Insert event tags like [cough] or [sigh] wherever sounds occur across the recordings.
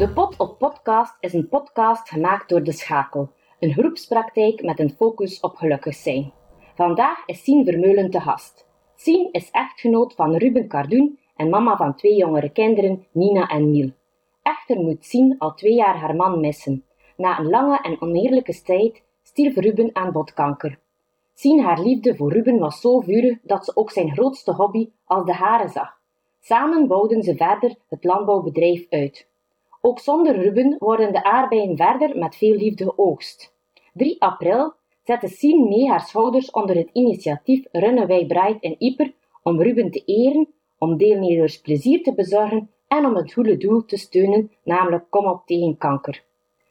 De Pot op Podcast is een podcast gemaakt door De Schakel, een groepspraktijk met een focus op gelukkig zijn. Vandaag is Sien Vermeulen te gast. Sien is echtgenoot van Ruben Cardoen en mama van twee jongere kinderen, Nina en Niel. Echter moet Sien al twee jaar haar man missen. Na een lange en oneerlijke strijd stierf Ruben aan botkanker. Sien haar liefde voor Ruben was zo vurig dat ze ook zijn grootste hobby als de haren zag. Samen bouwden ze verder het landbouwbedrijf uit. Ook zonder Ruben worden de aardbeien verder met veel liefde geoogst. 3 april zette Sien mee haar schouders onder het initiatief Runnen Wij Bright in Ieper om Ruben te eren, om deelnemers plezier te bezorgen en om het goede doel te steunen, namelijk Kom op tegen kanker.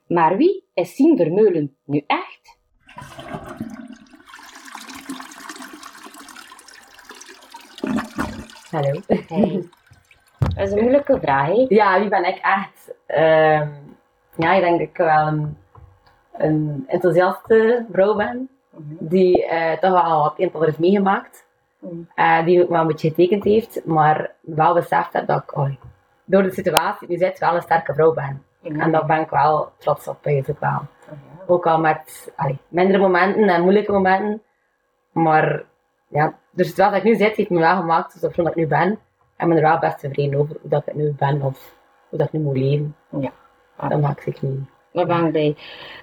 Maar wie is Sien Vermeulen nu echt? Hallo. Hey. Dat is een moeilijke vraag, hè? Ja, wie ben ik echt? Ehm, ja, ik denk dat ik wel een, een enthousiaste vrouw ben. Die eh, toch wel wat een heeft meegemaakt. Mhm. Eh, die ook wel een beetje getekend heeft. Maar wel beseft heb dat ik oh, door de situatie nu zit wel een sterke vrouw ben. En daar ben ik wel trots op, eigenlijk wel. Ook al met allee, mindere momenten en moeilijke momenten. Maar ja, de situatie dat ik nu zit, heeft me wel gemaakt zoals dat ik nu ben. En ik ben er wel best tevreden over hoe dat ik nu ben of hoe dat ik nu moet leven. Ja. Dat maak ik niet. Daar ben ik bij.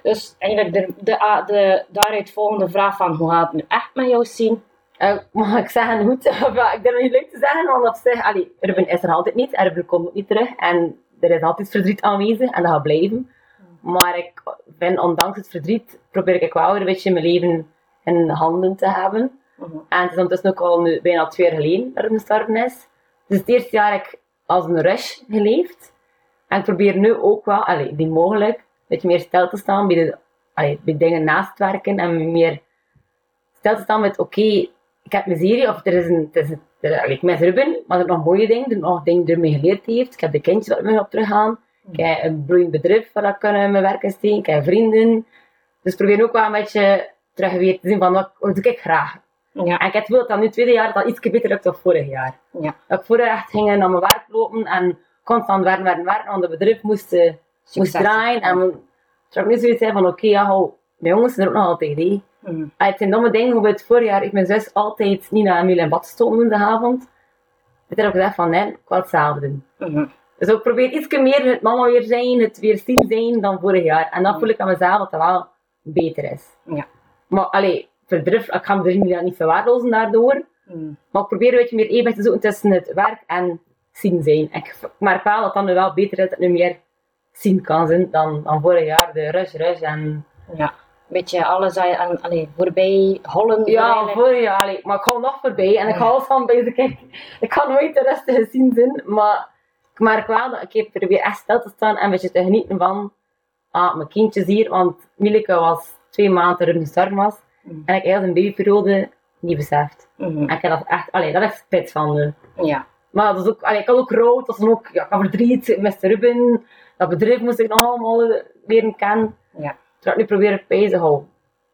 Dus eigenlijk de, de, daaruit volgende vraag van hoe gaat het nu echt met jou zien? Eh, mag ik zeggen goed? Ja, [laughs] ik durf het niet leuk te zeggen, want op zich, allee, Ruben is er altijd niet. en Ruben komt ook niet terug. En er is altijd verdriet aanwezig en dat gaat blijven. Maar ik vind, ondanks het verdriet, probeer ik wel weer een beetje mijn leven in handen te hebben. Mhm. En het is ondertussen ook al nu bijna twee jaar geleden dat Ruben gestorven is. Dus het eerste jaar heb ik als een rush geleefd. En ik probeer nu ook wel, allee, die mogelijk, een beetje meer stil te staan bij, de, allee, bij dingen naast het werken en meer stil te staan met, oké, ik heb mijn serie, of er is een, het is een er, allee, ik mis Ruben, maar er nog mooie dingen, er nog dingen die me geleerd heeft. Ik heb de kindjes waar ik mee op teruggaan. Ik heb een bloeiend bedrijf waar ik kan in mijn werk in steken. Ik heb vrienden. Dus ik probeer ook wel een beetje terug weer te zien van wat, wat doe ik graag. Ja. En ik heb het dat dat nu tweede jaar dat iets beter lukt dan vorig jaar. Ja. Dat ik vorig jaar echt ging naar mijn werk lopen en constant werken, werken, werken, want het bedrijf moest, eh, moest draaien. En toen ik nu zoiets van oké, ja, hou, mijn jongens zijn er ook nog altijd. Hè. Mhm. Ah, Het zijn domme dingen, bijvoorbeeld vorig jaar heeft mijn zus altijd niet naar Emiel en bad gestoken in de avond. Ik heb ook gezegd van nee, ik wil hetzelfde doen. Mhm. Dus ik probeer iets meer het mama weer zijn, het weer zien zijn dan vorig jaar. En dan voel ik aan mezelf dat het wel beter is. Ja. Maar allee, verdrift, ik ga me niet verwaarlozen daardoor. Mhm. Maar ik probeer een beetje meer evenwicht te zoeken tussen het werk en zien zijn. Ik merk wel dat dat nu wel beter is, dat ik nu meer zien kan zijn dan, dan vorig jaar. De rush, rush en... Ja. Beetje alles aan, allee, voorbij hollen. Ja, vorig jaar. allee, Maar ik ga nog voorbij en ik ga alles van de kijk. Ik kan nooit de rustige [laughs] zien zijn, maar ik merk wel dat ik probeer echt stil te staan en een beetje te genieten van ah, mijn kindjes hier. Want Mieleke was twee maanden er gestorven was Mm. en ik heel een babyperiode niet beseft. En ik heb dat echt, allee, dat is spijt van. eh. Ja. Maar dat is ook, allee, ik had ook rood, dat is ook, ja, ik had verdriet, miste Ruben, dat bedrijf moest ik nog allemaal leren kennen. Ja. Terwijl ik nu probeer ik bij te houden.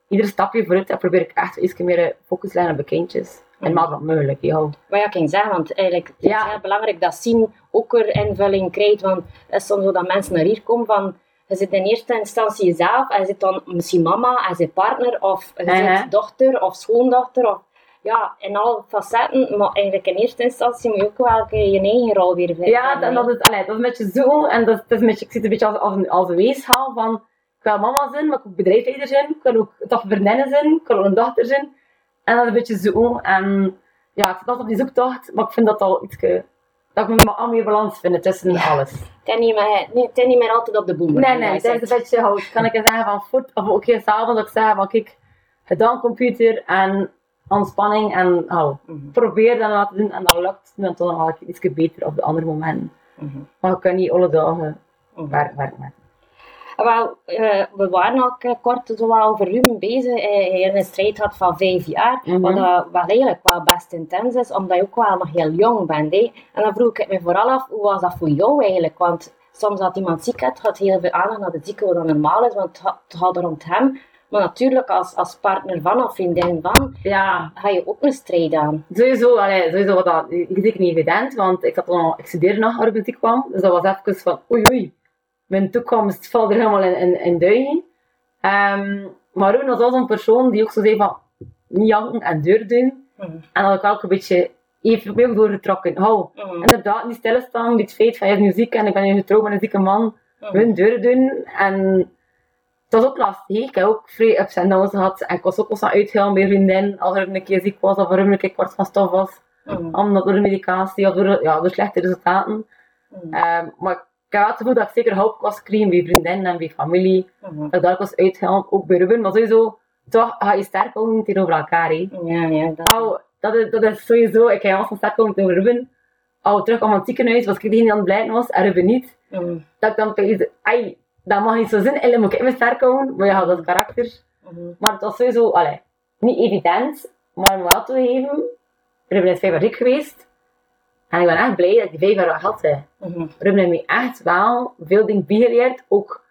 Ieder stapje vooruit, dan probeer ik echt iets meer eh, focus leggen op de kindjes. En maak dat mogelijk, ja. Wat ja, ik ging zeggen, want eigenlijk het is heel belangrijk dat zien ook er invulling krijgt. Want het is soms zo dat mensen naar hier komen van, je zit in eerste instantie jezelf, en je zit dan misschien mama en zijn partner, of je zit dochter of schoondochter, of ja, in alle facetten. Maar eigenlijk in eerste instantie moet je ook wel je eigen rol weer vinden. Ja, en dat is, allee, dat is een beetje zo, en dat, is- dat is een beetje, ik zie het een beetje als, als, een, als een weeshaal van, ik wil mama zijn, maar ik wil ook bedrijfsleider zijn, ik wil ook toch vriendinnen zijn, ik wil ook een dochter zijn. En dat is een beetje zo, en ja, ik zit altijd op die zoektocht, maar ik vind dat al iets, dat ik me al meer balans vind tussen Ja. alles. Het is niet meer, nee, het is niet meer altijd op de boemer. Nee, nee, dat is een beetje hout. Kan ik zeggen van voet, of ook heel s'avonds dat ik zeg van kijk, gedaan computer en ontspanning en oh, Mhm. probeer dat laten doen en dat lukt. Dan ga ik iets beter op de andere momenten. Mhm. Maar ik kan niet alle dagen Mhm. werk, werk maken. Wel, eh, we waren ook eh, kort zo over Ruben bezig. Eh, Hij een strijd had van vijf jaar, wat wel eigenlijk wel best intens is, omdat je ook wel nog heel jong bent. Hè. En dan vroeg ik me vooral af, hoe was dat voor jou eigenlijk? Want soms als iemand ziek is, gaat heel veel aandacht naar de zieke, wat dan normaal is, want het gaat- gaat rond hem. Maar natuurlijk, als, als partner van of vriendin van, Ja, ga je ook een strijd aan. sowieso, allee, sowieso was dat zeker niet evident, want ik, zat nog, ik studeerde nog kwam. Dus dat was even van oei oei. mijn toekomst valt er helemaal in, in, in duigen. Ehm, maar Ruben was wel zo'n persoon die ook zo zei van, niet janken en deur doen. Mhm. En dat ik ook een beetje even mee doorgetrokken. Hou, Mhm. inderdaad, niet stilstaan, dit feit van je bent nu ziek en ik ben nu getrouwd met een zieke man. Mhm. Hun deur doen. En het was ook lastig. Ik heb ook vrij ups en downs gehad. En ik was ook aan uitgaan bij vriendin als er een keer ziek was of er een keer kwart van stof was. Omdat door de medicatie of door, ja, door slechte resultaten. Mhm. Ehm, maar ik heb wel het gevoel dat ik zeker hulp was gekregen bij vriendinnen en bij familie. Mhm. Dat ik daar was uitgehaald, ook bij Ruben. Maar sowieso, toch ga je sterk houden tegenover elkaar. Ja, ja, dat... Au, dat, is, dat is sowieso, ik heb al sterk houden tegenover Ruben. Al terug aan het ziekenhuis was ik degene die aan het blijven was en Ruben niet. Dat ik dan ai, dat mag niet zo zijn, eigenlijk moet ik me sterk houden. Maar je had dat karakter. Mhm. Maar het was sowieso, allee, niet evident, maar moet wel toegeven, Ruben is vijf jaar ziek geweest. En ik ben echt blij dat ik die vijf jaar had. hè. Mhm. Ruben heeft me echt wel veel dingen bijgeleerd. Ook,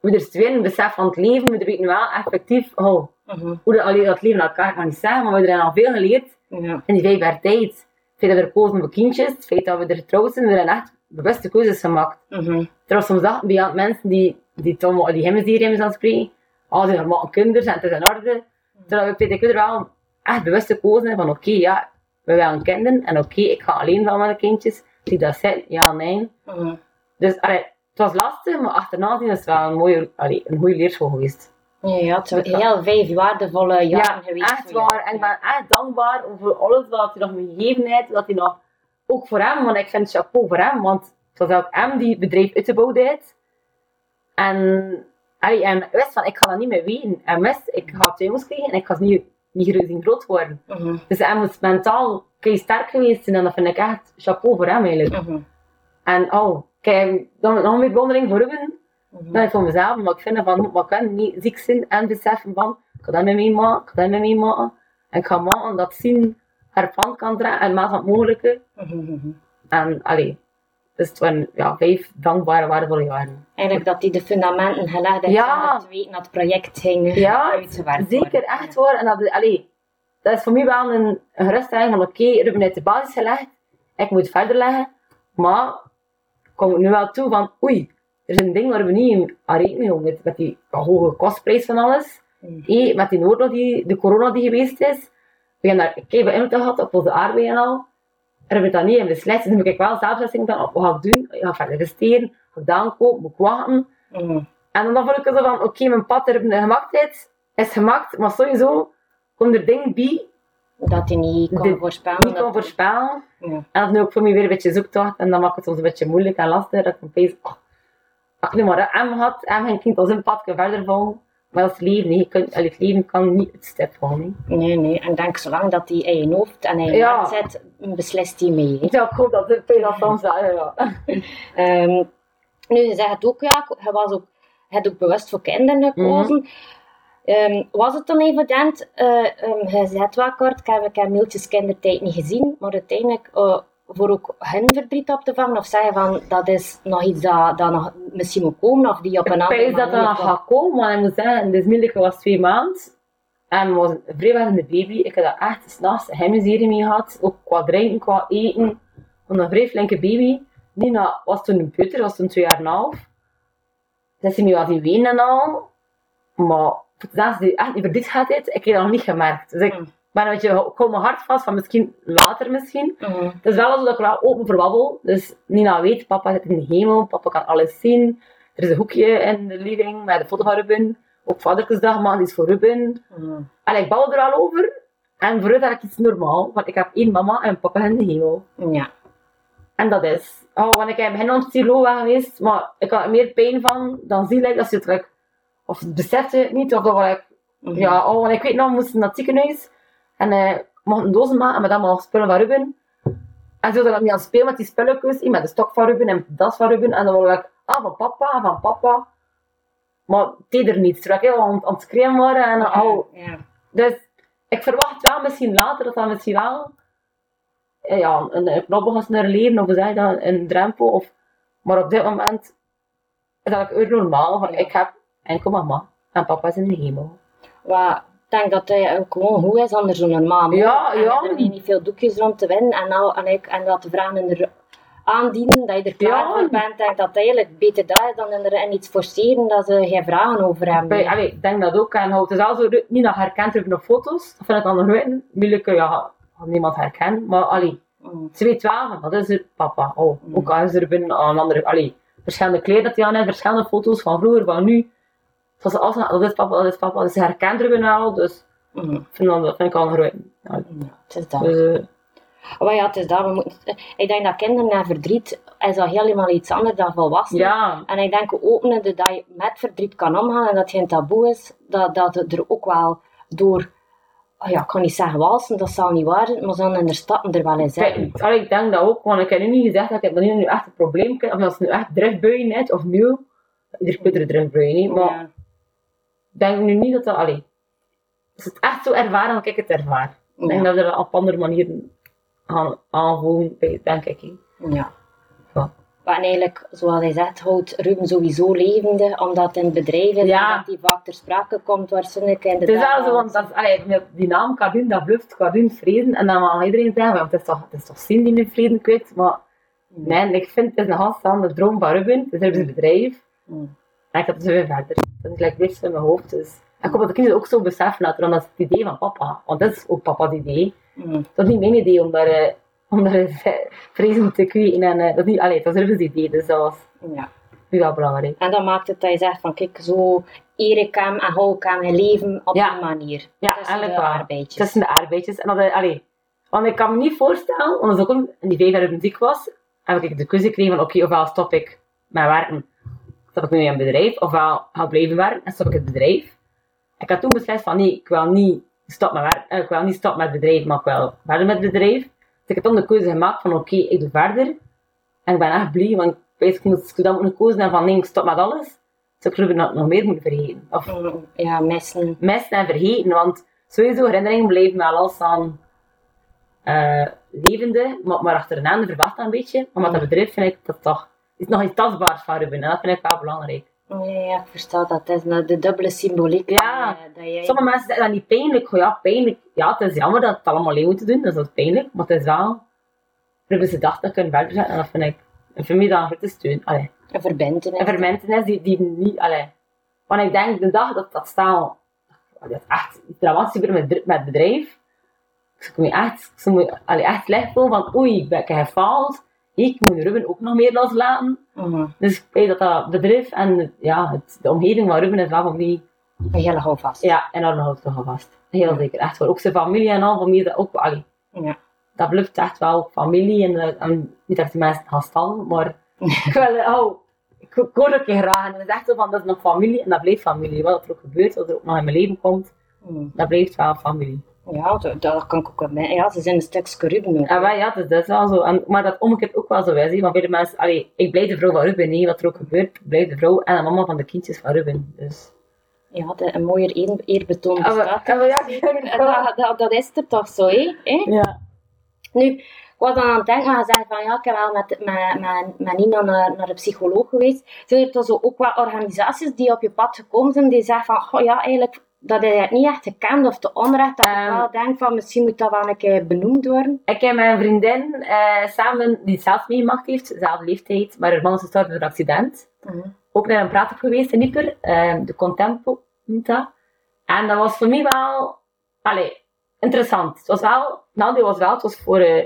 we er twee een besef van het leven, we weten wel effectief oh, Mhm. hoe dat, allee, dat leven elkaar kan niet zeggen, maar we hebben er al veel geleerd in die vijf jaar tijd. Het feit dat we er kozen voor kindjes, het feit dat we er getrouwd zijn, we echt bewuste keuzes gemaakt. Mhm. Terwijl soms dachten bij mensen die, die maar die aan spreken, als ze maken kinderen en het is in orde. Terwijl we bij de kinderen wel echt bewust gekozen van oké, ja, we willen kinderen en oké, ik ga alleen van de kindjes. Zie dat zit, ja, nee. Dus allee, het was lastig, maar achterna zien is het wel een mooie, allee, een goede leerschool geweest. Ja, het zijn heel vijf waardevolle jaren Ja, geweest. echt waar. En ik ben echt dankbaar voor alles wat hij nog me gegeven heeft. Dat hij nog, ook voor hem, want ik vind chapeau voor hem. Want het was ook hem die het bedrijf uitgebouwd heeft. En allee, en wist van, ik ga dat niet meer weten. En wist, ik ga twee jongens krijgen en ik ga niet, niet groot groot worden. Mhm. Dus hij moet mentaal kei sterk geweest zijn en dat vind ik echt chapeau voor hem eigenlijk. Mhm. En oh, kijk, dan nog meer bewondering voor Ruben Mhm. dan voor mezelf. Maar ik vind van, ik kan niet ziek zijn en beseffen van, ik ga dat met meemaken, ik ga dat met meemaken. En ik ga maken dat zien haar pand kan dragen en maat van het mogelijke. En allee, dus het waren ja, vijf dankbare, waardevolle jaren. Eigenlijk dat die de fundamenten gelegd heeft Ja. om te weten dat het project ging Ja, uitgewerkt Zeker, worden. echt waar. En dat, allee, dat is voor mij wel een, een geruststelling van oké, Ruben heeft de basis gelegd, ik moet verder leggen. Maar kom ik nu wel toe van oei, er is een ding waar we niet aan rekening houden met, met die hoge kostprijs van alles. Mhm. Hé, met die oorlog, die, de corona die geweest is. We hebben daar veel invloed gehad op onze aardbeien en al. En we hebben dat niet in beslist. Dus dan moet ik wel zelf beslissing van, wat ga ik doen? Ik ga verder investeren, ga ik dan kopen, moet ik wachten. Mhm. En dan voel ik zo van, oké, mijn pad er gemaakt is, is gemaakt, maar sowieso komen er dingen bij Dat hij niet kon voorspellen. ik kan dat- voorspellen. Ja. En dat is nu ook voor mij weer een beetje zoektocht. En dan maakt het soms een beetje moeilijk en lastig. Dat ik opeens, oh, als ik nu maar een M had, M geen kind als een padje verder volgen. Maar dat is het leven, je kunt, het leven kan niet het stip hè. Nee, nee. En denk, zolang dat hij in je hoofd en in je Ja. hart zit, beslist hij mee. Ja, ik hoop dat het dat ja. [laughs] Ehm, nu, je zegt het ook, ja, je, was ook, je hebt ook bewust voor kinderen gekozen. Ehm, was het dan evident, eh ehm, je zegt wel kort, ik heb, ik heb kindertijd niet gezien, maar uiteindelijk eh, voor ook hun verdriet op te vangen, of zeggen van, dat is nog iets dat, dat nog misschien moet komen, of die op een Ik andere manier... dat dat nog gaat komen, maar ik moet zeggen, dus Mielke was twee maanden. En was een de baby. Ik heb dat echt s'nachts hemmiserie mee gehad. Ook qua drinken, qua eten. Want een vrij flinke baby. Nina was toen een peuter, was toen twee jaar en een half. Dus hij was in wenen en al. Maar dat die echt niet verdriet ik heb dat nog niet gemerkt. Dus ik Mm. ben een beetje, ik hou mijn hart vast van misschien later misschien. Het is wel dat ik wel open verwabbel. Dus Nina weet, papa zit in de hemel, papa kan alles zien. Er is een hoekje in de living met de foto van Ruben. Ook Vadertjesdag, man, die is voor Ruben. Mhm. En ik babbel er al over. En voor haar is iets normaal, want ik heb één mama en papa in de hemel. Ja. En dat is. Oh, want ik heb begin aan het stilo weg geweest, maar ik had er meer pijn van dan zie ik dat je het like, of besefte het niet, of dat wel ik, Mhm. ja, oh, want ik weet nog, we moesten naar het ziekenhuis en eh mochten een dozen maken met allemaal spullen van Ruben. En zo dat ik niet aan het spelen met die spulletjes, met de stok van Ruben en das van Ruben, en dan was ik, ah, van papa, van papa. Maar het deed er niets, terwijl ik heel aan, aan het schreeuwen waren en oh, Ja. dus ik verwacht wel misschien later dat dat misschien wel eh, ja, een, knobbel gaat naar leven, of zeg dat, een drempel. Of, maar op dit moment is dat ook normaal. Van. Ik heb enkel mama en papa is in de hemel. Denk dat hij ook gewoon goed is onder zo'n normaal Ja, En ja. Er niet veel doekjes rond te winnen en, nou, en, ik, en dat de vragen in de, aandienen, dat je er klaar Ja. voor bent en dat het eigenlijk beter dat is dan er iets forceren dat ze geen vragen over hebben. Bij- allee, ik denk dat ook. En het is wel zo, niet dat je herkent op foto's. Dat vind ik dan nog weten. Moeilijk, ja, had niemand herkennen. Maar allee, Mm. ze weet wel, van, dat is er papa. Oh, Mm. ook al is er binnen een andere, allee, verschillende kleren dat hij aan heeft, verschillende foto's van vroeger, van nu. Ze altijd, dat is papa, dat is papa. Dus ze er binnen al, dus Mm. ik vind dat, dat vind ik al een. Ja, het is dat. dus, eh, Maar ja, het is dat. We moeten, ik denk dat kinderen en verdriet is dat helemaal iets anders dan volwassenen. ja, En ik denk ook dat je met verdriet kan omgaan en dat het geen taboe is, dat, dat het er ook wel door, oh ja, ik kan niet zeggen walsen, dat zal niet waar zijn, maar zullen in de stappen er wel in. Kijk, allee, ik denk dat ook, want ik heb nu niet gezegd dat ik dat nu echt een probleem heb, of dat ze nu echt driftbuien net, of nieuw. Ieder kunt er driftbuien niet, maar Ja. Ik denk nu niet dat dat, allee, als het echt zo ervaren, dan ik het ervaar. Ik denk dat we dat op andere manieren gaan aanvoelen, denk ik. Ja. Ja. Maar eigenlijk, zoals hij zegt, houdt Ruben sowieso levende, omdat in is Ja. dat hij vaak ter sprake komt, waarschijnlijk in de Het is wel zo, want dat, is- allee, die naam Cardin, dat bluft Cardin vreden. En dan mag iedereen zeggen, want het is toch, het is toch zin die in vreden kwijt. Maar nee, ik vind het is een handstaande droom van Ruben. Het is een bedrijf. Mm. En ik heb het weer verder. Dat is gelijk niks in mijn hoofd. Dus. En ik hoop dat de kinderen ook zo beseffen later, dat is het idee van papa. Want dat is ook papa's idee. Mm. Dat is niet mijn idee om daar, eh, om daar eh, [laughs] vrezen te kweken. En, eh, dat is niet, allee, dat is Ruben's idee, dus dat was Ja. nu wel belangrijk. En dat maakt het dat je zegt van, kijk, zo eer ik hem en hou ik hem in leven op Ja. die manier. Ja, Tussen de arbeidjes. Tussen de arbeidjes. En dat, allee, want ik kan me niet voorstellen, want dat is ook in die vijf jaar dat ik ziek was, heb ik de keuze gekregen van oké, ofwel stop ik met werken, stop ik nu in een bedrijf, ofwel ga ik blijven werken en stop ik het bedrijf. Ik had toen beslist van nee, ik wil niet stop met werken, eh, ik wil niet stop met het bedrijf, maar ik wil verder met het bedrijf. Dus ik heb toen de keuze gemaakt van oké, ik doe verder. En ik ben echt blij, want ik moest ik dan moeten keuze hebben van nee, ik stop met alles. Dus ik nog nog meer moeten vergeten. Of Mm, Ja, missen. missen en vergeten. Want sowieso herinneringen blijven wel als aan eh, levende, maar, maar achterna verwacht dat een beetje. Maar met dat bedrijf vind ik dat toch is nog iets tastbaars van Ruben. En dat vind ik wel belangrijk. Ja, ja, ik versta dat. Het is nou de dubbele symboliek. Ja. eh, dat jij... Sommige mensen zeggen dat niet pijnlijk. Goh, Ja, pijnlijk. Ja, het is jammer dat het allemaal alleen moeten doen. Dus dat is pijnlijk. Maar het is wel... Ruben dag dat kunnen verder zetten. En dat vind ik... En voor mij dan een grote steun. Allee. Een verbindenis. En voor mensen die, die niet... Allee. Want ik denk de dag dat dat staan... Dat is echt dramatisch gebeurt met, met het bedrijf. Ik zou me echt, ik zou me, allee, echt slecht voelen van oei, ik ben ik gefaald. Ik moet Ruben ook nog meer loslaten. Mhm. Dus ik weet dat dat bedrijf en ja, het, de omgeving van Ruben is wel voor mij Een hele houvast. ja, enorm houdt toch vast. Heel zeker. Echt voor ook zijn familie en al, mij is dat ook allee, Ja. dat blijft echt wel familie en, eh, en niet dat de mensen gaan maar [laughs] ik wil, oh, ik, ik hoor graag en het is echt zo van, dat is nog familie en dat blijft familie. Wat er ook gebeurt, wat er ook nog in mijn leven komt, Mhm. dat blijft wel familie. Ja, dat, dat kan ik ook wel mee. Ja, ze zijn een stukje Ruben ook. En wij, ja, dus dat is wel zo. En, maar dat omgekeerd ook wel zo is, hè, want vele mensen, allee, ik blijf de vrouw van Ruben, hè, wat er ook gebeurt, blijf de vrouw en de mama van de kindjes van Ruben. Dus. Ja, de, een mooier eer, eerbetoon Ja, maar- bestaat. ja, maar ja, dat, dat, dat is er toch zo, hè? Ja. Nu, ik was dan aan het denken, aan gezegd van ja, ik heb wel met, met, met, met Nina naar, naar de psycholoog geweest. Zijn er toch zo ook wel organisaties die op je pad gekomen zijn, die zeggen van, goh ja, eigenlijk, dat is het niet echt gekend of te onrecht, dat Ehm. ik wel denk van, misschien moet dat wel een keer benoemd worden. Ik heb mijn vriendin eh, samen, die zelf meegemaakt heeft, dezelfde leeftijd, maar haar man is gestorven door een accident. Ook naar een praatgroep geweest in Ieper, eh, de Contempo noemt dat. En dat was voor mij wel, allee, interessant. Het was wel, nou, die was wel, het was voor, eh,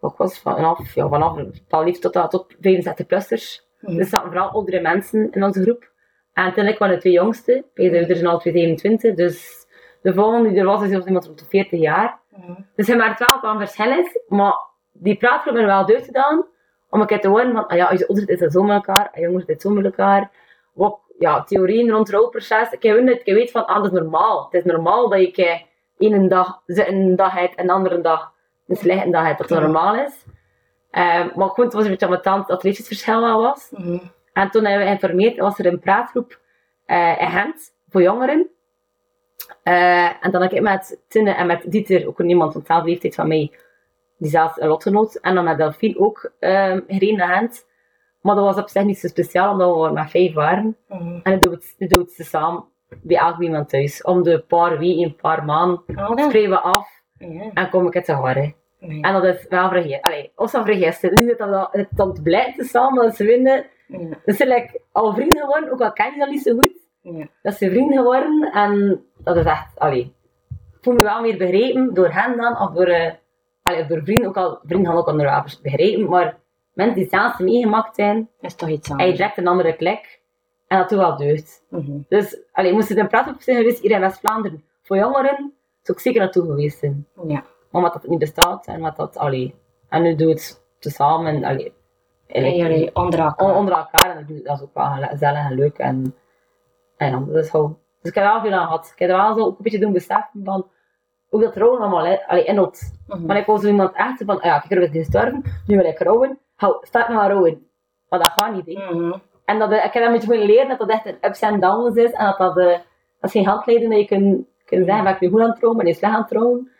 wat was het, vanaf, ja, vanaf bepaald leeftijd tot, tot 65-plussers. Mhm. Er zaten vooral oudere mensen in onze groep. En uiteindelijk waren de twee jongste, er zijn al twee 27, dus de volgende die er was, is iemand rond de 40 jaar. Mhm. Dus hij maakt wel wat een verschil is, maar die praatgroep we wel uitgedaan, om een keer te horen van, ah ja, als je ouder is zo met elkaar, en jonger is het zo met elkaar. Wat, ja, theorieën rond het rouwproces. Ik heb ik weet van, ah, dat is normaal. Het is normaal dat je één dag een dag hebt en de andere dag een slechte dag hebt, dat normaal is. Eh, maar goed, het was een beetje ambetant dat er leeftijdsverschil wel was. Mhm. En toen hebben we geïnformeerd, was er een praatgroep in Gent voor jongeren. Eh, en dan heb ik met Tinne en met Dieter, ook iemand van dezelfde leeftijd van mij, die zelfs een lotgenoot. En dan met Delphine ook eh, gereden naar Gent. Maar dat was op zich niet zo speciaal, omdat we met vijf waren. Mhm. En dan doen we het, samen bij elk iemand thuis. Om de paar weken, een paar maanden dan. spreken we af en kom ik het te horen. Nee. En dat is wel vergeten. Allee, of ze vergisten. Niet dat dat het dan blijft te samen, dat ze winnen. Ja. Dus ze zijn al vrienden geworden, ook al ken je dat niet zo goed. Ja. Dat ze vrienden geworden en dat is echt, allee. Ik voel me wel meer begrepen door hen dan, of door, allee, door vrienden, ook al vrienden gaan ook onder wel begrepen, maar mensen die zelfs meegemaakt zijn, is toch iets anders. direct een andere klik. En dat doet wel deugd. Mhm. Dus, allee, moest het een praatgroep zijn geweest hier in West-Vlaanderen voor jongeren, zou ik zeker naartoe geweest zijn. Ja. Maar omdat het niet bestaat en wat dat, allee, en nu doe het tezamen, allee, En jullie onder elkaar. on- onder elkaar en dat is ook wel gezellig en leuk en, en is gewoon, dus ik heb er wel veel aan gehad. Ik heb er wel zo ook een beetje doen beseffen van, hoe dat rouwen allemaal hè, allee, inhoudt. Mhm. Maar ik was zo iemand echt van, ah ja, ik er gestorven, nu wil ik rouwen, hou, start maar rouwen. Maar dat gaat niet. Mhm. En dat, eh, ik heb een beetje moeten leren dat dat echt een ups en downs is. En dat dat, eh, dat is geen handleiding dat je kunt, kunt zeggen, ben ik nu goed aan het trouwen, ben ik slecht aan het trouwen.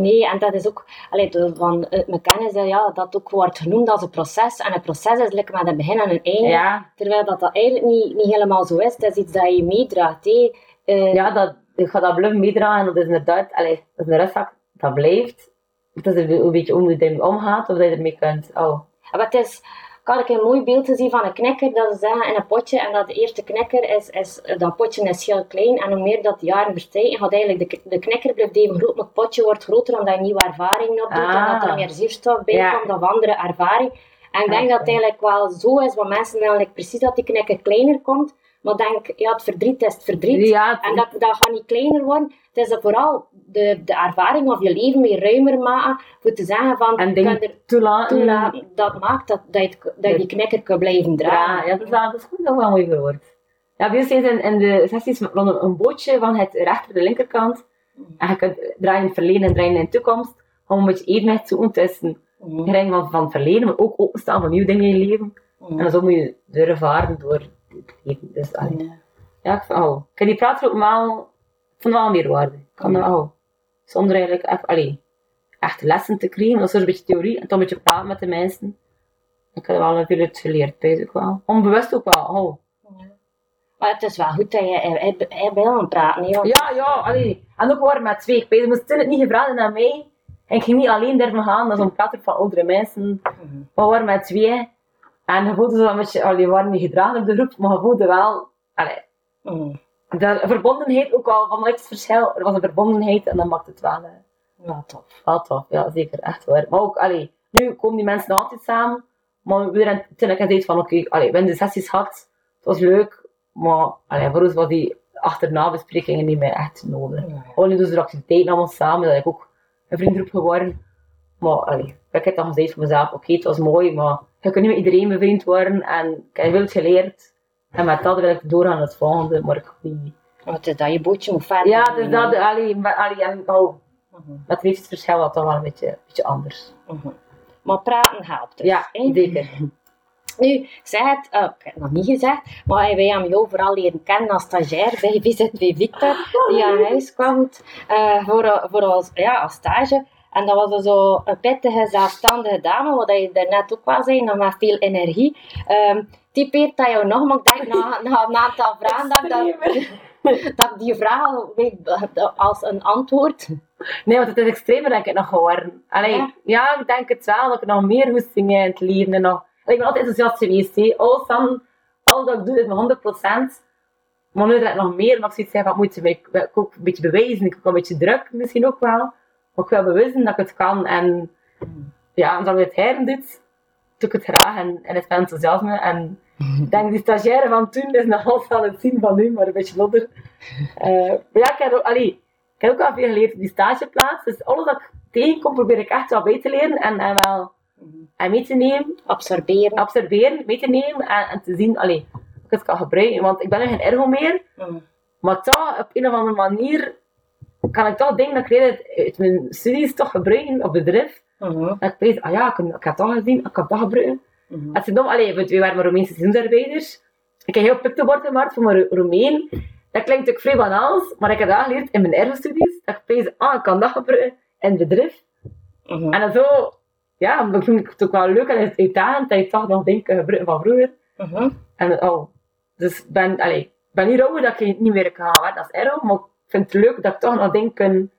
Nee, en dat is ook, allee, van uh, mijn kennis, eh, ja, dat ook wordt genoemd als een proces. En een proces is lekker met een begin en een einde. Ja, Terwijl dat, dat eigenlijk niet, niet helemaal zo is. Het is iets dat je meedraagt. hè. Eh, ja dat, ik ga dat blijven meedragen. En dat is inderdaad, allee, dat is een rustzak, dat blijft. Het is een, een beetje hoe je ermee omgaat, of dat je ermee kunt. Oh. Maar het is, ik had een mooi beeld gezien van een knikker, dat ze zeggen in een potje, en dat de eerste knikker is, is dat potje is heel klein, en hoe meer dat de jaren verstrijken, gaat eigenlijk de, de knikker blijft even groot, maar het potje wordt groter omdat je nieuwe ervaring op doet, Ah. omdat er meer zuurstof bij Ja. komt, of andere ervaring. En ik denk dat het eigenlijk wel zo is, want mensen eigenlijk precies dat die knikker kleiner komt, maar denk, ja, het verdriet is het verdriet. Ja, het- En dat, dat gaat niet kleiner worden. Het is dat vooral de, de ervaring of je leven meer ruimer maken, voor te zeggen van, En er toelaten. toelaten, dat maakt dat, dat, je, het- dat je die knikker kan blijven dragen. Ja, dat is, wel- dat is goed, dat wel mooi verwoord. Ja, bij ons zijn in, in de sessies van een, bootje van het rechter de linkerkant. En je kunt draaien in het verleden en draaien in de toekomst. Om een beetje evenwicht zoeken tussen herinnering van, van het verleden, maar ook openstaan van nieuwe dingen in je leven. Mhm. En zo moet je durven het leven. Dus, allee. Ja. Ja, ik, vind- oh, ik heb die praatgroep wel, ik vond het wel meerwaarde. Ik kan dat wel. Zonder eigenlijk echt, allee, echt lessen te krijgen, dat is een beetje theorie en dan een beetje praten met de mensen. Ik heb wel veel uit geleerd, weet ik wel. Onbewust ook wel. Oh. Maar het is wel goed dat je hij, hij, bij hem praat. Nee, want- Ja, ja, allee. En ook waren met twee. Ik weet, moest het niet gevraagd naar mij. En ik ging niet alleen durven gaan, dat is een prater van oudere mensen. Mhm. Waren met twee. En je voelde zo een beetje, allee, we waren niet gedragen op de groep, maar je voelde wel, allee, Mhm. de verbondenheid ook al vanuit het verschil. Er was een verbondenheid en dat maakt het wel, eh, Ja, tof. wel tof. Ja, zeker, echt waar. Maar ook, allee, nu komen die mensen altijd samen. Maar we hebben toen ik gezegd van, oké, we hebben de sessies gehad. Het was leuk. Maar, allee, voor ons was die achterna besprekingen niet meer echt nodig. Nu doen ze de activiteiten allemaal samen. Dat ik ook een vriendengroep geworden. Maar, allee, ik heb dan gezegd voor mezelf, oké, het was mooi, maar je kunt niet met iedereen bevriend worden. En ik heb veel geleerd. En met dat wil ik doorgaan naar het volgende, maar ik niet. Want is dat je bootje moet verder. Ja, dus dat, allee, allee, en, oh, Mhm. dat heeft het verschil wel toch wel een beetje, een beetje anders. Mhm. Maar praten helpt dus. Ja, hè? zeker. [laughs] Nu, ik het, eh, ik heb het nog niet gezegd, maar wij hebben jou vooral leren kennen als stagiair bij [laughs] VZW Victor, die aan [laughs] huis kwam eh, voor, eh, voor ons, ja, als stage. En dat was dus zo een pittige, zelfstandige dame, wat je daarnet ook wel zei, nog met veel energie. Ehm typeert dat jou nog, maar ik denk na, na een aantal [laughs] vragen dat, dat, [laughs] dat die vraag al als een antwoord. Nee, want het is extremer denk ik nog geworden. Allee, Ja? ja? ik denk het wel, dat ik nog meer goesting heb in het leven. En nog, Allee, ik ben altijd enthousiast geweest. hè. Alles, dan, alles wat ik doe is mijn 100%. Maar nu het nog meer, maar ik zoiets zeg van, moet je mij ik ook een beetje bewijzen. Ik heb ook een beetje druk misschien ook wel. Maar ik wil bewijzen dat ik het kan. En ja, je het heren doet, doe ik het graag en, en het met enthousiasme. En ik denk, die stagiaire van toen is nog half aan het zien van nu, maar een beetje lodder. Eh, maar ja, ik heb ook, allee, ik heb ook wel veel geleerd op die stageplaats. Dus alles dat ik tegenkom, probeer ik echt wel bij te leren en, en wel en mee te nemen, Absorberen. observeren, mee te nemen en, en te zien, allee, ik het kan gebruiken. Want ik ben nu geen ergo meer, Mhm. maar toch, op een of andere manier, kan ik toch dingen dat ik uit, uit mijn studies toch gebruiken op bedrijf. Mhm. Dat ik weet, ah ja, ik, ik heb dat gezien, ik heb dat gebruiken. Mhm. Het is dom, allee, want we waren Roemeense seizoensarbeiders. Ik heb heel piktorbord gemaakt voor mijn Ro- Roemeen. Dat klinkt ook vrij banaals, maar ik heb dat geleerd in mijn ergo-studies. Dat ik pees, ah, ik kan dat gebruiken in het bedrijf. Mhm. En dan zo, ja, dat vind ik het ook wel leuk en uitdagend dat je toch nog dingen kan gebruiken van vroeger. Mhm. En oh, dus ik ben, allee, ben niet rouwig dat ik niet meer kan gaan werken als ergo, maar vind het leuk dat ik toch nog dingen kan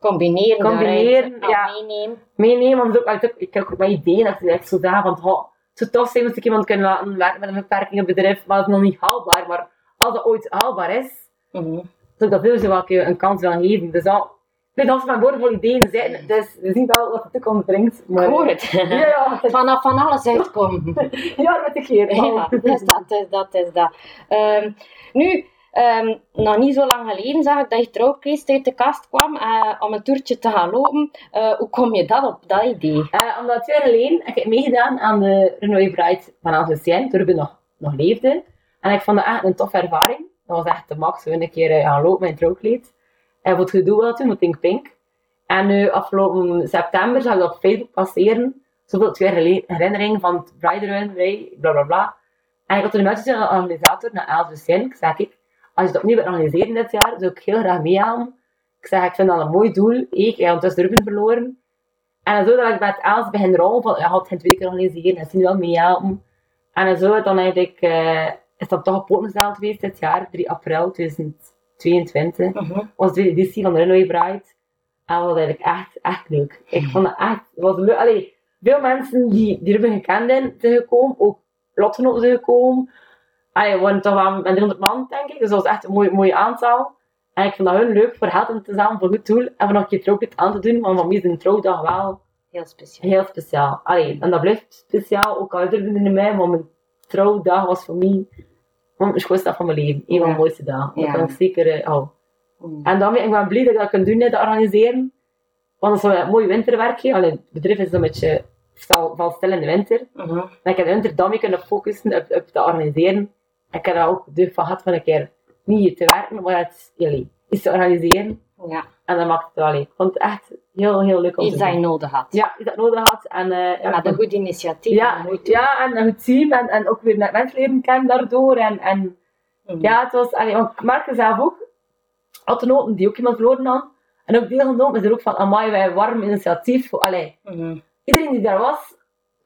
Combineren, Combineren, daaruit, ja. meenemen. meenemen. Want is ook, is ik heb ook mijn ideeën dat ik echt zo dacht van, oh, het zou tof zijn als ik iemand kunnen laten werken met een beperking in het bedrijf, maar dat is nog niet haalbaar. Maar als dat ooit haalbaar is, Mhm. zou ik dat wel een kans willen geven. Dus dat, ik dat ze ideeën zijn, dus we zien wel wat de toekomst brengt. Maar, Ik hoor het. [laughs] Ja, ja, het is- Vanaf van alles uitkomen. [laughs] ja, met de keer. [laughs] Ja, dat is dat. Is dat. Ehm, nu, ehm, nog niet zo lang geleden zag ik dat je trouwkleest uit de kast kwam eh, om een toertje te gaan lopen. Eh, hoe kom je dat op, dat idee? Eh, omdat twee jaar geleden heb meegedaan aan de Renoy Pride van Algecien, toen Ruben nog, nog leefde. En ik vond dat echt een toffe ervaring. Dat was echt de max. We een keer gaan lopen met een trouwkleed. En het gedoe wel toen, met Pink Pink. En nu, afgelopen september, zag ik dat op Facebook passeren. Zoveel twee herinnering van het Pride Run, bla bla bla. En ik had toen een message aan de organisator, naar Algecien. Ik zeg, ik, als je het opnieuw wilt organiseren dit jaar, zou ik heel graag meegaan. Ik zeg, ik vind dat een mooi doel. Ik heb ondertussen Ruben verloren. En zo dat ik met Els begin rollen van, ja, had geen twee keer organiseren, en zien wel meehelpen. En zo dan eigenlijk, eh, is dat toch op poten gesteld geweest dit jaar, 3 april 2022. Mhm. was de tweede editie van de Runway Bride. En dat was eigenlijk echt, echt leuk. Ik vond het echt, het was leuk. Allee, veel mensen die, die Ruben gekend zijn, zijn gekomen, ook lotgenoten zijn gekomen. We waren toch wel met 300 man, denk ik, dus dat was echt een mooi, mooi aantal. En ik vond dat heel leuk voor geld in te zamelen, voor goed doel. En voor nog een keer aan te doen, want voor mij is een trouwdag wel Heel speciaal. heel speciaal. Allee, en dat blijft speciaal, ook al er in mij, maar mijn trouwdag was voor mij de schoonste dag van mijn leven. Een van de mooiste dagen. Dat Ja. kan ik zeker eh. En dan ben ik wel blij dat ik dat kan doen, dat organiseren. Want dat is een mooi winterwerkje. Allee, het bedrijf is een beetje valt stil in de winter. Mhm. En ik heb in de winter dan weer kunnen focussen op, op te organiseren. Ik heb daar ook de van gehad van een keer niet te werken, maar het jullie iets te organiseren. Ja, En dat maakt het wel. allee, Ik vond het echt heel, heel leuk om iets te dat je doen. nodig had. Ja, iets dat nodig had. En, eh, ja, Met een goed initiatief. ja, ja, en een goed team. En, en ook weer net mensen leren kennen daardoor. En, en Mhm. ja, het was, ik merkte zelf ook, autonoten die ook iemand verloren hadden, en ook deelgenomen is er ook van, amai, wij warm initiatief. Allee, Mhm. iedereen die daar was,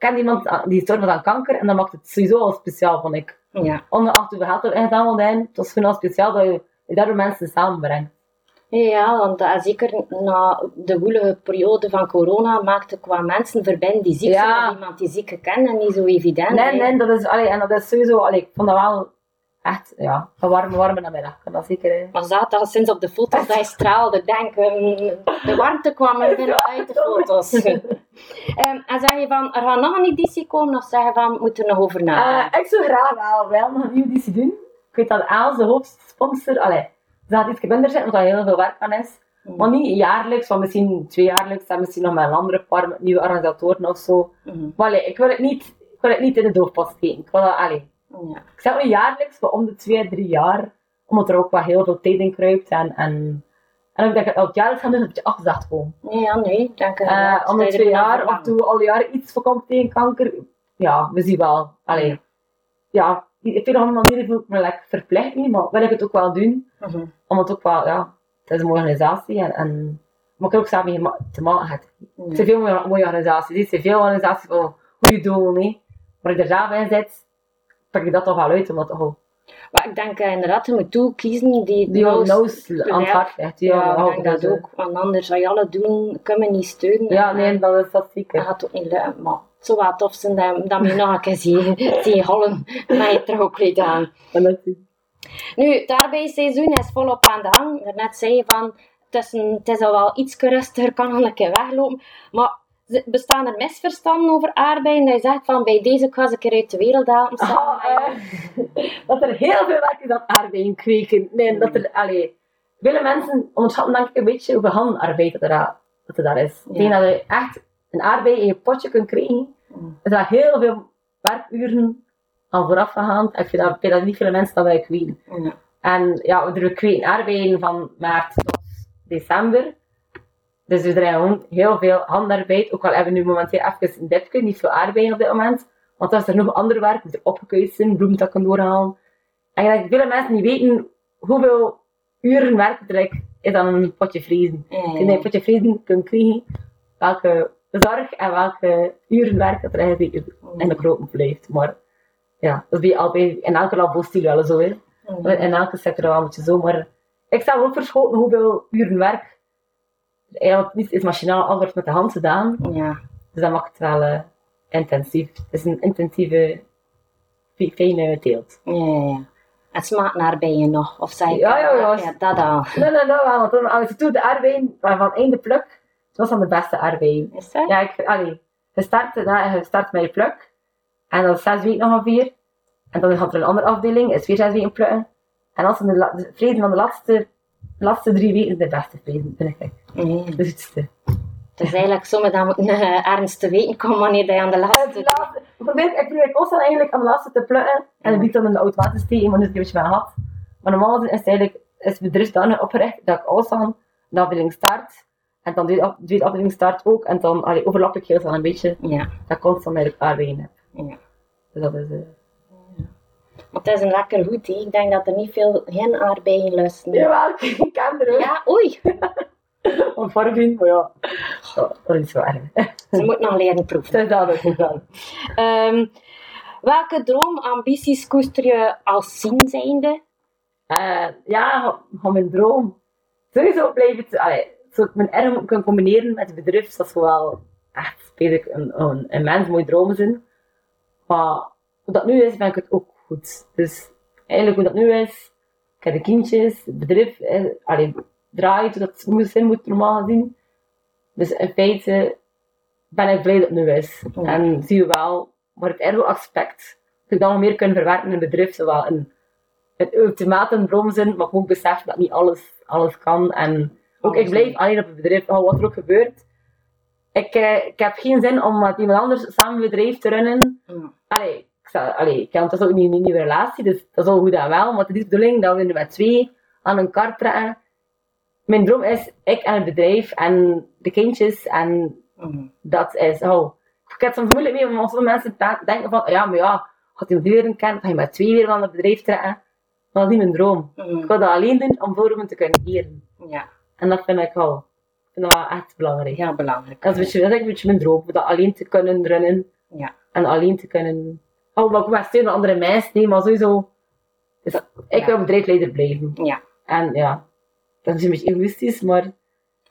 kende iemand die was aan kanker, en dat maakt het sowieso al speciaal, vond ik. Ja. Ongeacht hoeveel geld er ingezameld zijn, het was gewoon al speciaal dat je, je daardoor mensen samenbrengt. Ja, want eh, zeker na de woelige periode van corona maakte qua mensen verbinden die ziek zijn Ja. of iemand die ziek gekend en niet zo evident. Nee, nee, dat is, allee, en dat is sowieso, allee, ik vond dat wel echt, ja, een warme, warme namiddag. Ik kan dat zeker, hè. Maar zat dat sinds op de foto's dat je straalde, denk, ehm, de warmte kwam er binnen uit de foto's. [laughs] Ehm, en zeg je van, er gaat nog een editie komen, of zeg je van, moeten er nog over nadenken? Eh, ik zou graag wel, wel nog een nieuwe editie doen. Ik weet dat Aals, de hoofdsponsor, allee, gaat iets minder zijn, omdat er heel veel werk aan is. Hmm. Maar niet jaarlijks, maar misschien tweejaarlijks en misschien nog met een andere paar met nieuwe organisatoren of zo. Mhm. Maar allee, ik wil het niet, ik wil het niet in de doofpas steken. Ik wil dat, allee, Ja. ik zeg niet jaarlijks, maar om de twee, drie jaar. Omdat er ook wel heel veel tijd in kruipt. En, en, en ik denk dat elk jaar gaan doen, een beetje afgezacht. Nee, ja, nee, denk Eh inderdaad om de twee jaar, of toe al jaren iets voorkomt tegen kanker. Ja, we zien wel. Allee, ja, ik vind op een manier voel ik me lekker verplicht niet, maar wil ik het ook wel doen. Mhm. Omdat het ook wel, ja, het is een mooie organisatie. En, en, maar ik heb ook zelf mee gema- te maken gehad. Er zijn veel mooie, mooie organisaties. Er zijn veel organisaties voor goede doelen. Maar ik er zelf in zit, pak ik dat toch wel uit, omdat toch Maar ik denk eh, inderdaad, je moet toe kiezen die, die nou aan het hart ligt. Ja, Ja, ik denk dat ook. Want anders, wat je alle doen, kunnen we niet steunen. Ja, nee, dat is dat Dat zeker. gaat ook niet lukken, maar het zou wel tof zijn dat, dat je nog een keer zien, [laughs] zien hollen met je trouwkleed aan. Dat Nu, het arbeidsseizoen is volop aan de gang. Daarnet zei je van, het is, een, het is al wel iets rustiger, kan al een keer weglopen. Maar bestaan er misverstanden over arbeid? Dat je zegt van, bij deze ga ik een keer uit de wereld halen. Ah, eh, [laughs] dat er heel veel werk is aan arbeid kweken. Nee, dat er, allee, willen mensen onderschatten denk ik een beetje hoeveel handenarbeid dat er, daar- dat er daar is. Ik denk dat je echt een arbeid in je potje kunt krijgen. Mm. Er zijn heel veel werkuren aan vooraf gegaan. Ik vind dat, niet veel mensen dat wij. Ja. En ja, we kweken arbeiden van maart tot december. Dus er zijn gewoon heel veel handarbeid. Ook al hebben we nu momenteel even een dipje, niet veel arbeid op dit moment. Want dan is er nog ander werk, moet er opgekuist zijn, bloemtakken doorhalen. En ik denk dat veel mensen niet weten hoeveel uren werk er is aan een potje vriezen. Als je een potje vriezen kunt krijgen, welke zorg en welke uren werk dat er eigenlijk in de kropen blijft. Maar ja, dat is bij, al bij, in elke labostil wel zo. Hè. Mhm. In elke sector wel een beetje zo, maar ik sta ook verschoten hoeveel uren werk Eigenlijk niet is machinaal, alles wordt met de hand gedaan. Ja. Dus dat maakt het wel eh, intensief. Het is een intensieve, fi- fijne teelt. Ja, ja, ja. En smaakt naar je nog? Of zei Ja, ja, ja. ja dat al. Nee, nee, nee, want toen, als je toen de aardbeien van één de pluk, dat was dan de beste aardbeien. Is dat? Ja, ik, allee, je start, je start met je pluk, en dan zes weken nog ongeveer, en dan gaat er een andere afdeling, is weer zes weken plukken. En als de, la- de vrezen van de laatste, laatste drie weken de beste vrezen, vind ik. Nee. De zoetste. Het is eigenlijk zo, maar dan moet je uh, ergens te weten komen wanneer je aan de laatste... de laatste, ik probeer, ik probeer constant eigenlijk aan de laatste te plukken, en dan die dan in de automatisch steken, maar nu is het een beetje mijn had. Maar normaal is het eigenlijk, is het bedrijf dan opgericht, dat ik alstaan de afdeling start, en dan de tweede afdeling start ook, en dan allee, overlap ik heel snel een beetje, Ja, dat ik constant met elkaar wegen heb. ja. Dus dat is... eh, Maar het is een lekker goed, hè. Ik denk dat er niet veel geen aardbeien lusten. Jawel, ik ken er ook. Ja, oei. [laughs] Een vorming, maar ja. Dat is erg. Ze moet nog leren proeven. Dat is dat ook. Ehm, welke droomambities koester je als zien zijnde? Eh, ja, van mijn droom. Sowieso blijf het, allee, zo ik mijn erm kan combineren met het bedrijf, dat is wel echt ik een, een immens mooi droom zijn. Maar hoe dat nu is, vind ik het ook goed. Dus eigenlijk hoe dat nu is, ik heb de kindjes, het bedrijf eh, allee, draait dat het moet zijn, moet normaal gezien. Dus in feite ben ik blij dat het nu is. En zie je wel, maar het ergo-aspect, dat ik dan nog meer kunnen verwerken in het bedrijf, zowel in het ultimatum droom zijn, maar ook beseffen dat niet alles, alles kan. En ook ik blijf alleen op het bedrijf, al wat er ook gebeurt. Ik, eh, ik heb geen zin om met iemand anders samen een bedrijf te runnen. Allee, ik, allee, ik heb ook niet een nieuwe relatie, dus dat is al goed en wel. Maar het is de bedoeling dat we nu met twee aan een kar trekken. Mijn droom is ik en het bedrijf en de kindjes en Mhm. dat is, oh. Ik heb soms moeilijk mee, om sommige mensen denken van, ja, maar ja, gaat je met leren kennen, ga je met twee weer van het bedrijf trekken. Maar dat is niet mijn droom. Mhm. Ik wil dat alleen doen om voor me te kunnen eren. Ja, En dat vind ik wel, ik vind dat wel echt belangrijk. heel belangrijk. Dat is, een beetje, dat is een beetje mijn droom, om dat alleen te kunnen runnen. Ja. En alleen te kunnen, oh, maar ook wel steunen aan andere mensen, nee, maar sowieso, dus ik Ja. wil bedrijfsleider blijven. Ja. En ja, dat is een beetje egoïstisch, maar het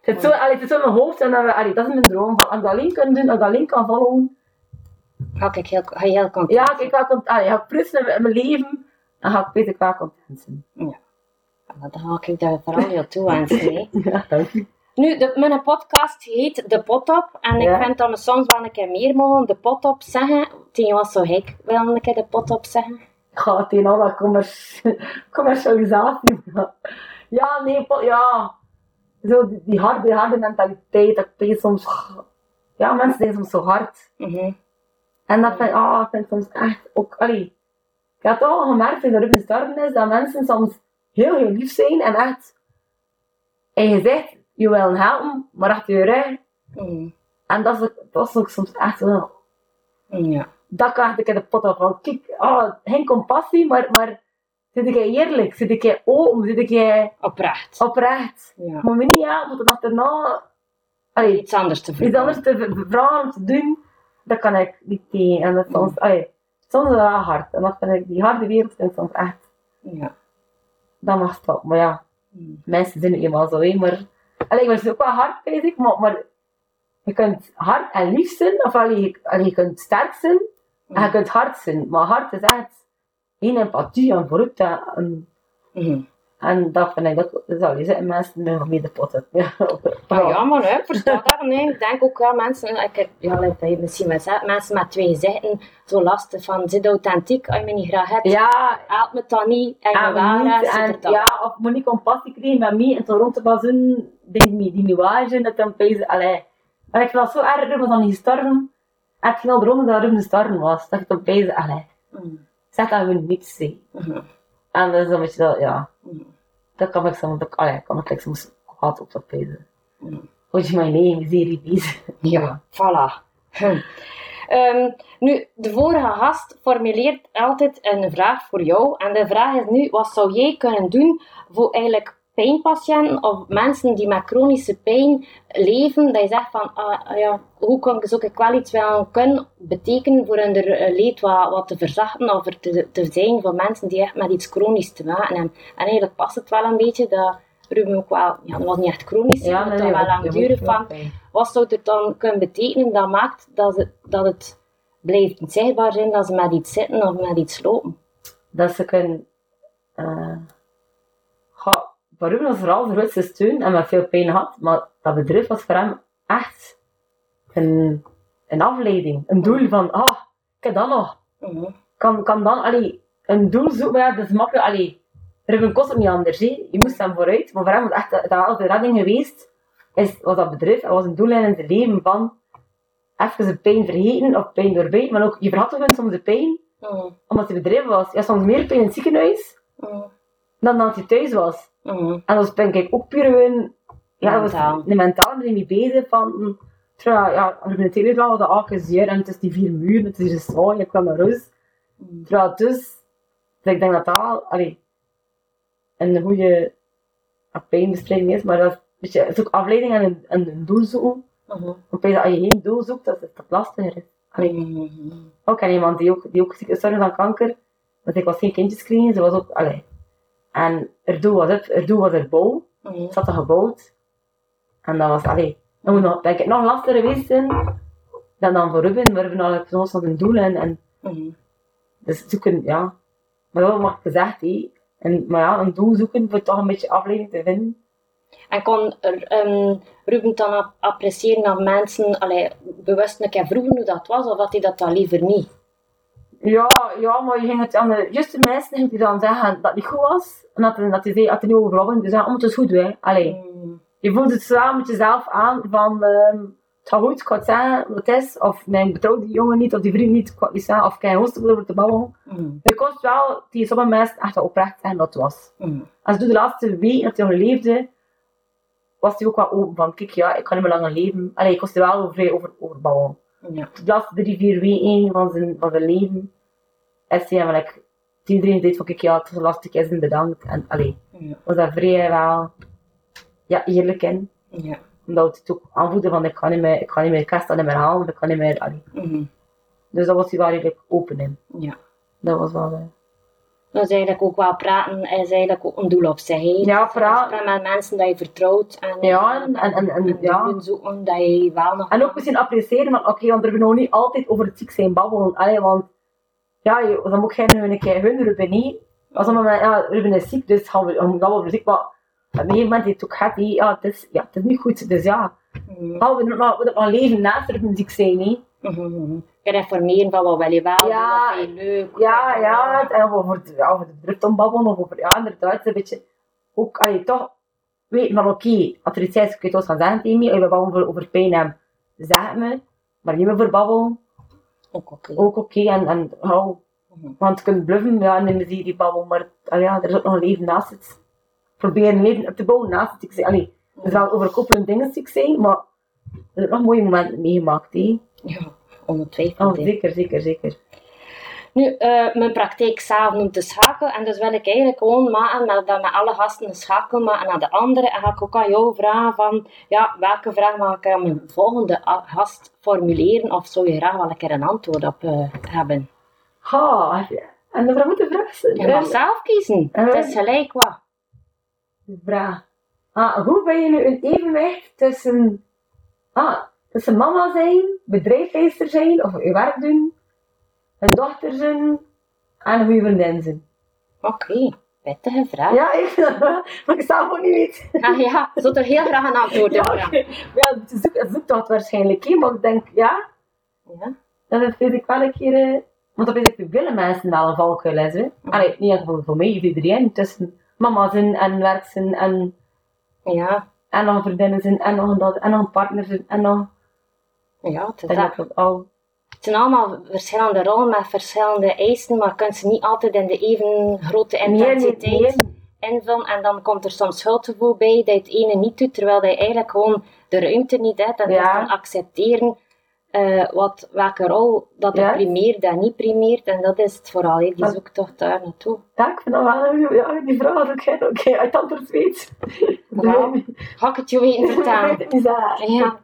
zit zo, allee, het zit zo in mijn hoofd en dat, we, allee, dat is mijn droom. Van, als ik dat alleen kan doen, als ik dat alleen kan volgen, Ga ik heel, ga je heel content ja, ik ga, cont- allee, ga ik prussen in mijn leven en ga ik beter qua content zijn. zijn. Dan ga ik daar vooral heel toe hè. [laughs] Ja, dank u. Nu, de, mijn podcast heet De Pot Op. En Ja. ik vind dat we soms wel een keer meer mogen De Pot Op zeggen. Tegen wat zou ik wel een keer De Pot Op zeggen? Ik ga het in al dat commerci- [laughs] commercialisatie. Ja, nee, ja. Zo die, die harde, harde mentaliteit, dat ik soms, ja, mensen zijn soms zo hard. Mhm. En dat vind, ah, vind ik soms echt ook, allee. Ik heb toch al gemerkt in de Ruben Starben is dat mensen soms heel, heel lief zijn en echt, en je zegt, je wil helpen, maar achter je rug. Mhm. En dat is, ook- soms echt zo, Ja. dat kan ik in de pot op van, kijk, ah, geen compassie, maar, maar zit ik eerlijk, zit ik open, zit ik Oprecht. oprecht. Ja. Maar me niet aan, want achterna, allee, Iets anders te iets vertellen. anders te vragen, te doen, dat kan ik niet tegen. En dat soms, allee, soms is dat wel hard. En dat vind ik, die harde wereld vind ik soms echt, Ja. dat mag stoppen. Maar ja, Mhm. mensen zijn het eenmaal zo, hè, maar, allee, ik ben dus ook wel hard bezig, maar, maar je kunt hard en lief zijn, of allee, je, allee, je kunt sterk zijn, en je kunt hard zijn. Maar hard is echt geen empathie en vooruit. En, en, Mhm. En dat vind ik, dat, dat zou je zeggen, mensen met mee de pot. [laughs] Ja, ja, maar nee, ik versta dat. Nee, ik denk ook wel mensen, ik, heb- ja, dat misschien zegt, mensen met twee gezichten, zo lastig van, zit authentiek, als je me niet graag hebt, ja haalt me dan niet, en en niet, er en, dan. ja, of moet niet compassie krijgen met mij en zo rond te bazen, die, die, die nuage, dat dan pezen, allee. Maar ik dat zo erg, Ruben dan niet gestorven. En ik al eronder dat Ruben gestorven was, dat ik dan pezen, allee. Mhm. Zeg dat we niets zien. Mhm. En dat is een beetje dat, ja. Mhm. Dat kan ik soms, dat, allee, kan ik soms kwaad op dat pezen. Hoe je mijn name, serie bezig. Ja, voilà. Hm. Ehm, nu, de vorige gast formuleert altijd een vraag voor jou. En de vraag is nu, wat zou jij kunnen doen voor eigenlijk pijnpatiënten of mensen die met chronische pijn leven, dat je zegt van, ah, ah ja, hoe kan ik dus ook wel iets wel kunnen betekenen voor hun eh, leed wat, wat te verzachten of er te, te zijn voor mensen die echt met iets chronisch te maken hebben. En eigenlijk past het wel een beetje dat Ruben ook wel, ja, dat was niet echt chronisch, Ja, maar nee, toch wel langdurig wordt van, wat zou het dan kunnen betekenen dat maakt dat het, dat het blijft niet zichtbaar zijn dat ze met iets zitten of met iets lopen? dat ze kunnen. eh voor Ruben was vooral de grootste steun en met veel pijn gehad, maar dat bedrijf was voor hem echt een, een afleiding. Een doel van, ah, ik heb dat nog. Mhm. Kan, kan dan, allee, een doel zoeken, maar ja, dat is makkelijk, allee, Ruben kost het niet anders, je moest hem vooruit, maar voor hem was echt, dat was de redding geweest, is, was dat bedrijf, dat was een doel in het leven van, even de pijn vergeten, of pijn doorbijten, maar ook, je verhad toch soms de pijn, Mhm. omdat hij bedrijf was. Ja, soms meer pijn in het ziekenhuis, Mhm. Dan dat hij thuis was. Mhm. En dat was denk ik ook puur gewoon, ja, dat Mentaal. was de mentaal er mee bezig van, hm, terwijl, ja, op de telegram was dat ah, zeer en het is die vier muren, het is hier zo, je kan naar huis. Mhm. Terwijl dus, dus ik denk dat dat wel, allee, een goede pijnbestrijding is, maar dat is, weet je, het is ook afleiding en een, en een doel zoeken. Mhm. Want als je geen doel zoekt, dat is dat lastiger is. Allee, Mhm. ook ken iemand die ook, die ook ziek is van kanker. Want ik was geen kindjes kregen, ze was ook, allee. En haar doel was het, haar doel was haar bouw. Ze had dat gebouwd. En dat was, allee, dat moet nog, denk ik, nog lastiger geweest zijn dan, dan voor Ruben. Maar Ruben had nog een doel en, en dus zoeken, ja. Maar dat mag gezegd, hé. En, maar ja, een doel zoeken voor toch een beetje afleiding te vinden. En kon er, ehm, Ruben dan ap- appreciëren dat mensen allee, bewust een keer vroegen hoe dat was, of had hij dat dan liever niet? Ja, ja, maar je ging het aan de juiste mensen ging hij dan zeggen dat het niet goed was. En dat, dat hij zei, dat hij niet overwonnen. Dus ja, oh, het is goed, hè. Allee. Mhm. je voelt het zwaar met jezelf aan van ehm, het gaat goed, ik ga het zeggen wat het is, of nee, ik betrouw die jongen niet, of die vriend niet, ik ga het niet zeggen, of ik over te bouwen. Mhm. Je kost wel die sommige mensen echt oprecht zeggen dat was. Mhm. Als je de laatste week dat hij leefde, was hij ook wel open van, kijk ja, ik kan niet meer langer leven. Allee, ik kost er wel over, over, over bouwen. Ja. De laatste drie, vier weken van zijn, van zijn leven, is hij eigenlijk, iedereen deed van, kijk ja, het was lastig, is en bedankt. En allee, Ja. was dat vrij wel, ja, eerlijk in Ja. omdat het ook aanvoelde van ik kan niet meer, ik kan niet meer kerst niet meer halen, ik kan niet meer, allee. Mhm. Dus dat was hij wel redelijk open in. Ja. Dat was wel, eh, Dat is eigenlijk ook wel praten, is eigenlijk ook een doel op zich. hè. Ja, praten. met mensen dat je vertrouwt. En, Ja, en- en- en- en- ja. zoeken dat je wel nog... En ook misschien appreciëren van, oké, want er nog niet altijd over het ziek zijn babbelen. Allee, want, ja, dan moet jij nu een keer hun Ruben niet. Als dan maar, ja, Ruben is ziek, dus gaan we, gaan we ziek, maar op een gegeven moment heeft het ook gehad, die, ja, het is, ja, het is niet goed, dus ja. Mhm. Gaan we nog, nog leven naast Ruben ziek zijn, hè. Mhm, mhm. Je informeren van wat wil je wel, Ja, wat vind je leuk. Ja, ja, het- en over, de- ja, over de druk om babbelen, of over, ja, inderdaad, het is een beetje, ook, allee, toch, weten van, oké, als er iets is, kun je het gaan zeggen tegen als we babbelen over, over pijn hebben, zeg het me, maar niet meer voor babbelen, Ook oké. ook oké, en, en, hou, Mhm. want je kunt bluffen, ja, en dan zie je die babbel, maar, allee, ja, er is ook nog een leven naast het, probeer een leven op te bouwen naast het, ik zeg, allee, het is wel overkoepelend dingen ziek zijn, maar, er zijn nog mooie momenten meegemaakt, hè. Ja, ongetwijfeld. Oh, zeker, zeker, zeker. Nu, eh, mijn praktijk zelf noemt de schakel. En dus wil ik eigenlijk gewoon maken met, dat met alle gasten een schakel maken naar de andere. En ga ik ook aan jou vragen van, ja, welke vraag mag ik aan mijn volgende gast formuleren? Of zou je graag wel een keer een antwoord op eh, hebben? Ha, en dan moet de vraag zijn. Je mag zelf kiezen. Eh. Het is gelijk wat. De vraag. Ah, hoe ben je nu een evenwicht tussen, ah, tussen mama zijn, bedrijfsleider zijn, of je werk doen, een dochter zijn en een goede vriendin zijn? Oké, pittige vraag. Ja, ik [laughs] maar ik zelf ook niet weet. Ah, ja, ik zou er heel graag een antwoord Ja, op ja, het zoekt, het zoekt dat waarschijnlijk, hè, maar ik denk, ja, Ja. dat vind ik wel een keer, eh, want dat vind ik mensen wel een valkuil is, hè. Allee, niet enkel voor, voor mij, voor iedereen, tussen mama zijn en werk zijn en Ja, en nog een vriendin zijn, en nog dat- en nog een partner zijn, en nog... ja denk dat. al... het zijn allemaal verschillende rollen met verschillende eisen, maar je kunt ze niet altijd in de even grote Nee, nee, intensiteit nee. invullen. En dan komt er soms schuldgevoel bij dat je het ene niet doet, terwijl je eigenlijk gewoon de ruimte niet hebt. En Ja. dus dan accepteren eh, wat, welke rol dat Ja. primeert en niet primeert. En dat is het vooral, hè, die Maar- zoektocht daar naartoe. Ja, ik vind dat wel een ja, die vraag had ik oké, uit antwoord weet. Ja. Ga ik het je weten vertellen? [laughs] Ja.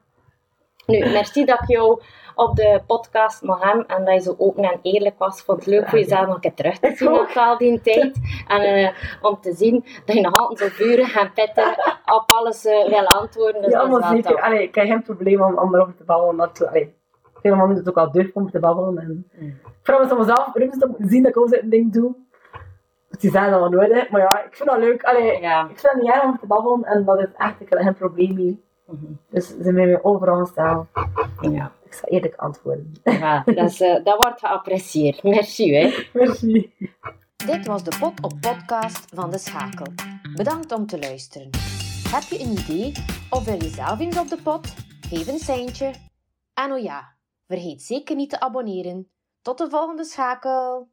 Nu, merci dat ik jou op de podcast mag hebben en dat je zo open en eerlijk was. Vond het leuk voor jezelf nog een keer terug te zien na al die tijd. En eh, om te zien dat je nog altijd zo vurig en pittig op alles uh, wil antwoorden. Dus ja, is maar wel zeker. tof. Allee, ik heb geen probleem om, om erover te babbelen. Dat, allee, veel mannen het ook al durf om te babbelen. En, Mm. Vooral met mezelf, Ruben, om te zien dat ik ook zo'n ding doe. Die zijn al nooit, hè. maar ja, ik vind dat leuk. Allee, Ja. Ik vind het niet erg om te babbelen en dat is echt ik heb geen probleem mee. Mhm. Dus ze zijn mij overal staan. Ja. Ik zal eerlijk antwoorden. Ja, dat, is, eh, dat wordt geapprecieerd. Merci, hè. Merci. Dit was de Pot op Podcast van De Schakel. Bedankt om te luisteren. Heb je een idee of wil je zelf eens op de pot? Geef een seintje. En oh ja, vergeet zeker niet te abonneren. Tot de volgende schakel!